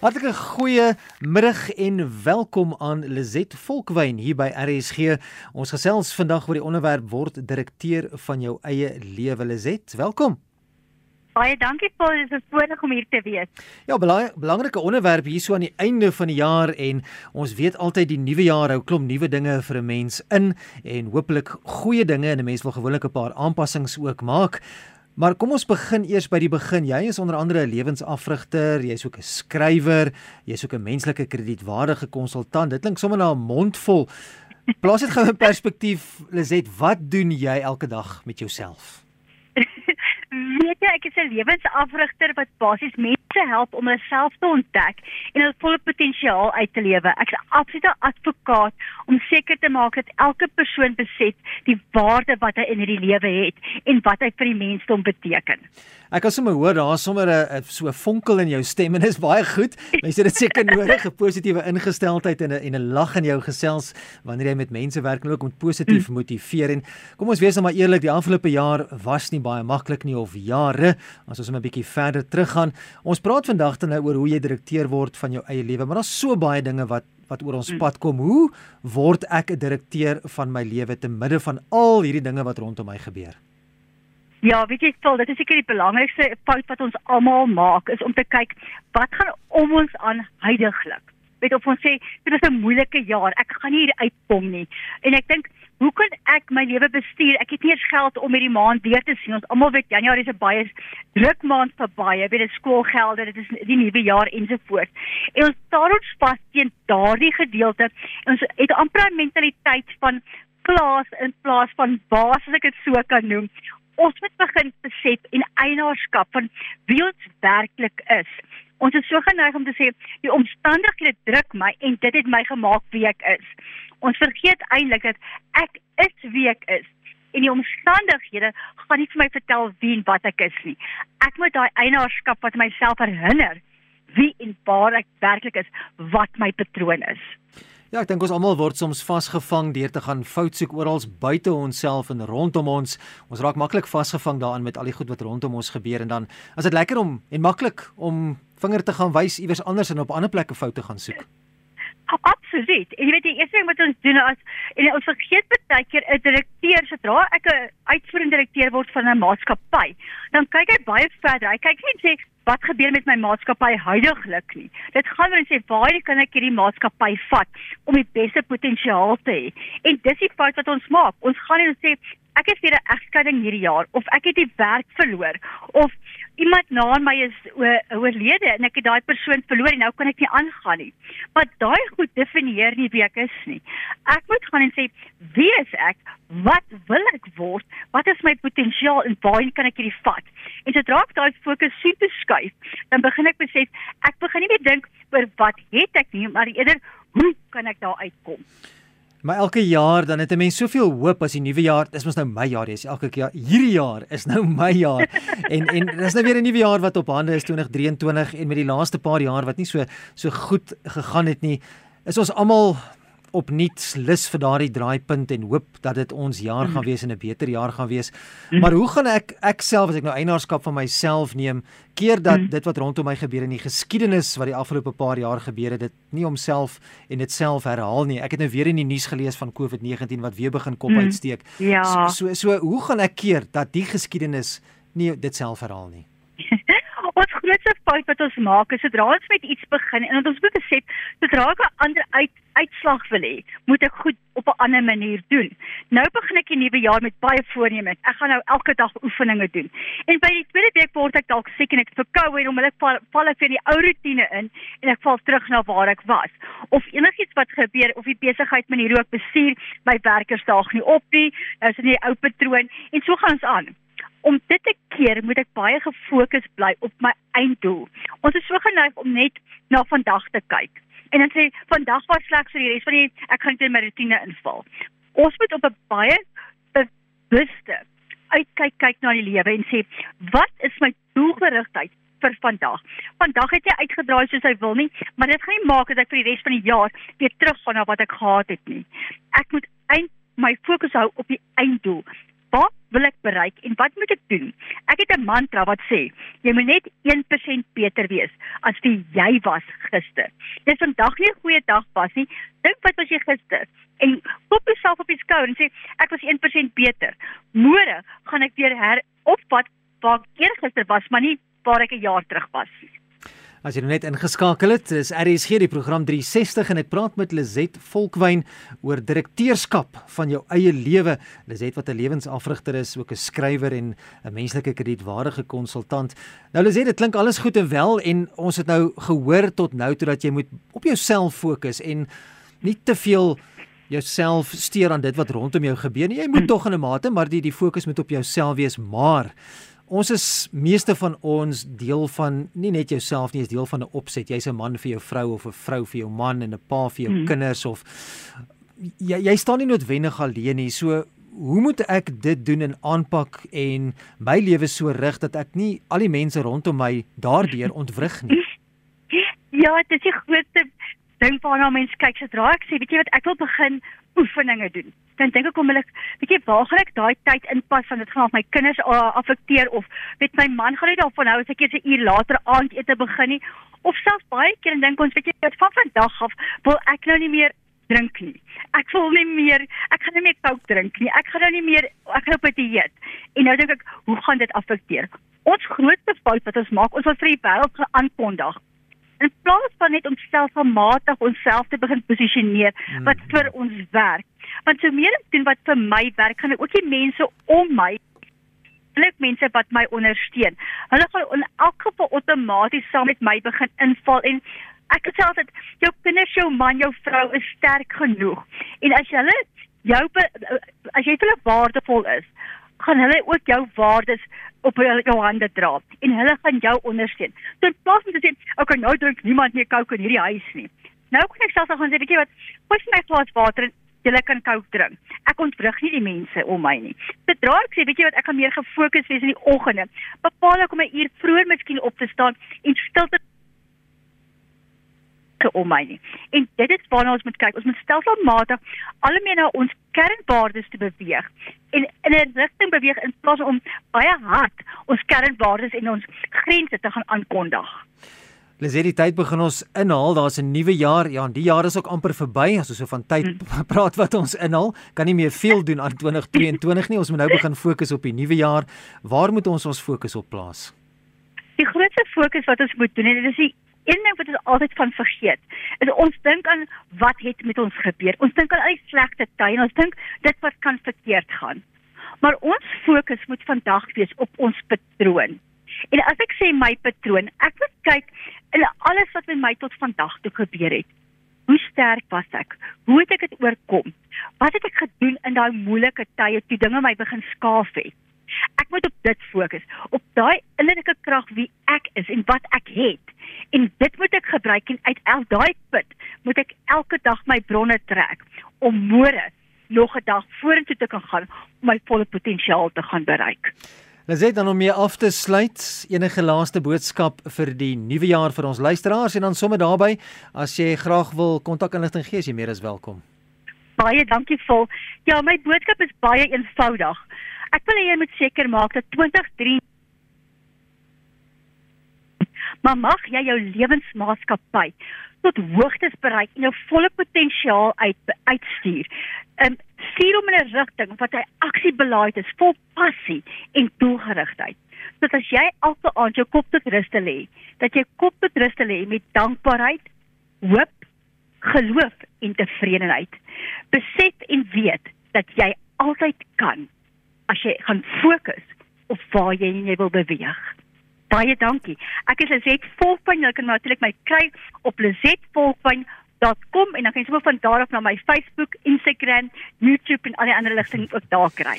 Hartlike goeie middag en welkom aan Lizet Volkwyn hier by RSG. Ons gesels vandag oor die onderwerp word direkteur van jou eie lewe Lizet. Welkom. Baie dankie Paul, dit is 'n voorreg om hier te wees. Ja, belang, belangrike onderwerp hier so aan die einde van die jaar en ons weet altyd die nuwe jaar hou klomp nuwe dinge vir 'n mens in en hopelik goeie dinge en 'n mens wil gewoonlik 'n paar aanpassings ook maak. Maar kom ons begin eers by die begin. Jy is onder andere 'n lewensafrigter, jy's ook 'n skrywer, jy's ook 'n menslike kredietwaardige konsultant. Dit klink sommer na 'n mond vol. Plaas dit gou in perspektief, Lizet, wat doen jy elke dag met jouself? weet jy ek is 'n lewensafrigter wat basies mense help om hulle self te ontdek en hul volle potensiaal uit te lewe. Ek's 'n absolute advokaat om seker te maak dat elke persoon besef die waarde wat hy in hierdie lewe het en wat hy vir die mensdom beteken. Ek kan sommer hoor daar's sommer 'n so 'n vonkel in jou stem en dit is baie goed. Mense het dit seker nodig, 'n positiewe ingesteldheid en 'n en 'n lag in jou gesels wanneer jy met mense werk en ook om positief mm. motiveer en kom ons wees nou maar eerlik, die afgelope jaar was nie baie maklik nie of jare. As ons 'n bietjie verder teruggaan, ons praat vandag dan nou oor hoe jy direkteur word van jou eie lewe, maar daar's so baie dinge wat wat oor ons mm. pad kom. Hoe word ek 'n direkteur van my lewe te midde van al hierdie dinge wat rondom my gebeur? Ja, weet jy, Paul, dit is seker die belangrikste fout wat ons almal maak is om te kyk wat gaan om ons aan heidaglik. Weet of ons sê dit is 'n moeilike jaar, ek gaan nie hier uitkom nie. En ek dink, hoe kan ek my lewe bestuur? Ek het nie eens geld om hierdie maand weer te sien. Ons almal weet Januarie is 'n baie druk maand vir baie, weet dit skoolgelde, dit is die nuwe jaar ensovoorts. En ons staan ons vas teen daardie gedeelte. Ons het amper 'n mentaliteit van klas in plaas van baas as ek dit so kan noem ons moet begin besef en eienaarskap van wie ons werklik is. Ons is so geneig om te sê die omstandighede druk my en dit het my gemaak wie ek is. Ons vergeet eintlik dat ek is wie ek is. En die omstandighede gaan nie vir my vertel wie en wat ek is nie. Ek moet daai eienaarskap wat myself herinner wie en waar ek werklik is, wat my patroon is. Ja, ek dink ons almal word soms vasgevang deur te gaan fout soek oral buite onsself en rondom ons. Ons raak maklik vasgevang daarin met al die goed wat rondom ons gebeur en dan is dit lekker om en maklik om vinger te gaan wys iewers anders en op ander plekke foute gaan soek. Absoluut. En jy weet die eerste ding wat ons doen as en ons vergeet baie keer 'n direkteur sodra ek 'n uitvoerende direkteur word van 'n maatskappy, dan kyk hy baie verder. Hy kyk nie en sê wat gebeur met my maatskappy huidigelik nie. Dit gaan oor sê waar kan ek hierdie maatskappy vat om die beste potensiaal te hê. En dis die fout wat ons maak. Ons gaan nie sê ek het weer 'n egskeiding hierdie jaar of ek het die werk verloor of iemand na my is oorlede en ek het daai persoon verloor en nou kan ek nie aangaan nie. Maar daai goed definieer nie wie ek is nie. Ek moet gaan en sê wie is ek? Wat wil ek word? Wat is my potensiaal en waarheen kan ek hierdie vat? En sodra ek daai fokus super skuif, dan begin ek besef ek begin nie meer dink oor wat het ek nie, maar eerder hoe kan ek daar uitkom? Maar elke jaar dan het 'n mens soveel hoop as die nuwe jaar, dis mos nou my jaar, dis elke jaar. Hierdie jaar is nou my jaar. en en dis nou weer 'n nuwe jaar wat op hande is 2023 en met die laaste paar jaar wat nie so so goed gegaan het nie, is ons almal opnuut lus vir daardie draaipunt en hoop dat dit ons jaar gaan wees en 'n beter jaar gaan wees. Maar hoe gaan ek ek self as ek nou eienaarskap van myself neem, keer dat dit wat rondom my gebeur in die geskiedenis wat die afgelope paar jaar gebeur het, dit nie homself en dit self herhaal nie. Ek het nou weer in die nuus gelees van COVID-19 wat weer begin kop uitsteek. Ja. So, so so hoe gaan ek keer dat die geskiedenis nie dit self herhaal nie? Ons grootste fout wat ons maak is sodra ons met iets begin en ons moet besef sodra ek 'n ander uit uitslag wil hê, moet ek goed op 'n ander manier doen. Nou begin ek die nuwe jaar met baie voornemens. Ek gaan nou elke dag oefeninge doen. En by die tweede week word ek dalk siek en ek verkoue en onmiddellik val, val ek weer in die ou rotine in en ek val terug na waar ek was. Of enigiets wat gebeur of die besigheid manier hoe ek bestuur, my werkers daag nie op nie. Nou is dit nie die ou patroon en so gaan ons aan om dit te keer moet ek baie gefokus bly op my einddoel. Ons is so geneig om net na vandag te kyk. En dan sê vandag was slegs vir die res van die ek gaan in my rotine inval. Ons moet op 'n baie bewuste uitkyk kyk na die lewe en sê wat is my doelgerigtheid vir vandag. Vandag het jy uitgedraai soos hy wil nie, maar dit gaan nie maak dat ek vir die res van die jaar weer teruggaan na wat ek gehad het nie. Ek moet eind my fokus hou op die einddoel Wat wil ek bereik en wat moet ek doen? Ek het 'n mantra wat sê, jy moet net 1% beter wees as wie jy was gister. Dis vandag nie 'n goeie dag was nie. Dink wat was jy gister? En klop jouself op die skouer en sê ek was 1% beter. Môre gaan ek weer heropvat waar ek eergister was, maar nie waar ek 'n jaar terug was nie. As jy nou net ingeskakel het, is RSG die program 360 en ek praat met Lizet Volkwyn oor direkteurskap van jou eie lewe. Lizet wat 'n lewensafrigter is, ook 'n skrywer en 'n menslike kredietwaardige konsultant. Nou Lizet, dit klink alles goed en wel en ons het nou gehoor tot nou toe dat jy moet op jouself fokus en nie te veel jouself steur aan dit wat rondom jou gebeur nie. Jy moet tog in 'n mate, maar die die fokus moet op jouself wees, maar Ons is meeste van ons deel van nie net jouself nie, is deel van 'n opset. Jy's 'n man vir jou vrou of 'n vrou vir jou man en 'n pa vir jou hmm. kinders of jy jy staan nie noodwendig alleen nie. So hoe moet ek dit doen en aanpak en my lewe so rig dat ek nie al die mense rondom my daardeur ontwrig nie? Ja, dit is die grootste ding waarna mense kyk sodra ek sê, weet jy wat, ek wil begin oefeninge doen dan dink ek kom ek weet jy waar gaan ek daai tyd inpas van dit gaan of my kinders uh, affekteer of weet my man gaan nie daarvan hou as ek eers 'n uur later aandete begin nie of selfs baie keer en dink ons weet jy wat van vandag af wil ek nou nie meer drink nie. Ek wil nie meer ek gaan nie meer kook drink nie. Ek gaan nou nie meer ek gaan op 'n dieet. En nou dink ek, hoe gaan dit affekteer? Ons grootste fout wat ons maak, ons wil vir die wêreld aankondig. In plaas van net om selfmatig onsself te begin posisioneer wat hmm. vir ons werk want so meer ek doen wat vir my werk, gaan ek ook die mense om my plek mense wat my ondersteun. Hulle gaan in elk geval outomaties saam met my begin inval en ek sê altyd jou kinders, jou man, jou vrou is sterk genoeg. En as hulle jou as jy hulle waardevol is, gaan hulle ook jou waardes op jou hande dra en hulle gaan jou ondersteun. So in plaas van te sê, okay, nou drink niemand meer kook in hierdie huis nie. Nou kan ek selfs gaan sê, weet jy wat, is my glas water en julle kan kook drink. Ek ontwrig nie die mense om my nie. Sodra ek sê, weet jy wat, ek gaan meer gefokus wees in die oggende, bepaal ek om 'n uur vroeër miskien op te staan en stilte te om my nie. En dit is waarna ons moet kyk. Ons moet stelselmatig al meer na ons kernwaardes te beweeg en in 'n rigting beweeg in plaas om baie hard ons kernwaardes en ons grense te gaan aankondig. Leser die tyd begin ons inhaal. Daar's 'n nuwe jaar. Ja, die jaar is ook amper verby. As ons so van tyd hmm. praat wat ons inhaal, kan nie meer veel doen aan 2022 nie. Ons moet nou begin fokus op die nuwe jaar. Waar moet ons ons fokus op plaas? Die grootste fokus wat ons moet doen en dit is die een ding wat ons altyd van vergeet. Is ons dink aan wat het met ons gebeur. Ons dink aan al die slegte tye en ons dink dit wat kan verkeerd gaan. Maar ons fokus moet vandag wees op ons patroon. En as ek sê my patroon, ek moet kyk in alles wat met my tot vandag toe gebeur het. Hoe sterk was ek? Hoe het ek dit oorkom? Wat het ek gedoen in daai moeilike tye toe dinge my begin skaaf het? Ek moet op dit fokus, op daai innerlike krag wie ek is en wat ek het. En dit moet ek gebruik en uit al daai put moet ek elke dag my bronne trek om môre nog 'n dag vorentoe te kan gaan om my volle potensiaal te gaan bereik. Laat dan om mee af te sluit, enige laaste boodskap vir die nuwe jaar vir ons luisteraars en dan sommer daarbey as jy graag wil kontakinligting gee, jy meer as welkom. Baie dankie vol. Ja, my boodskap is baie eenvoudig. Ek wil hê jy moet seker maak dat 2023 Maar mag jy jou lewensmaatskappy tot hoogtes bereik en jou volle potensiaal uit uitstuur. Um stuur hom in 'n rigting wat hy aksiebelaai is, vol passie en doelgerigtheid. Dat as jy elke aand jou kop tot rus te lê, dat jy kop tot rus te lê met dankbaarheid, hoop, geloof en tevredenheid. Besef en weet dat jy altyd kan as jy gaan fokus op waar jy jy wil beweeg. Baie dankie. Ek is Lizet Volkpyn. Jy kan natuurlik my kry op lizetvolkpyn.com en dan kan jy sommer van daar af na my Facebook, Instagram, YouTube en al die ander ligting ook daar kry.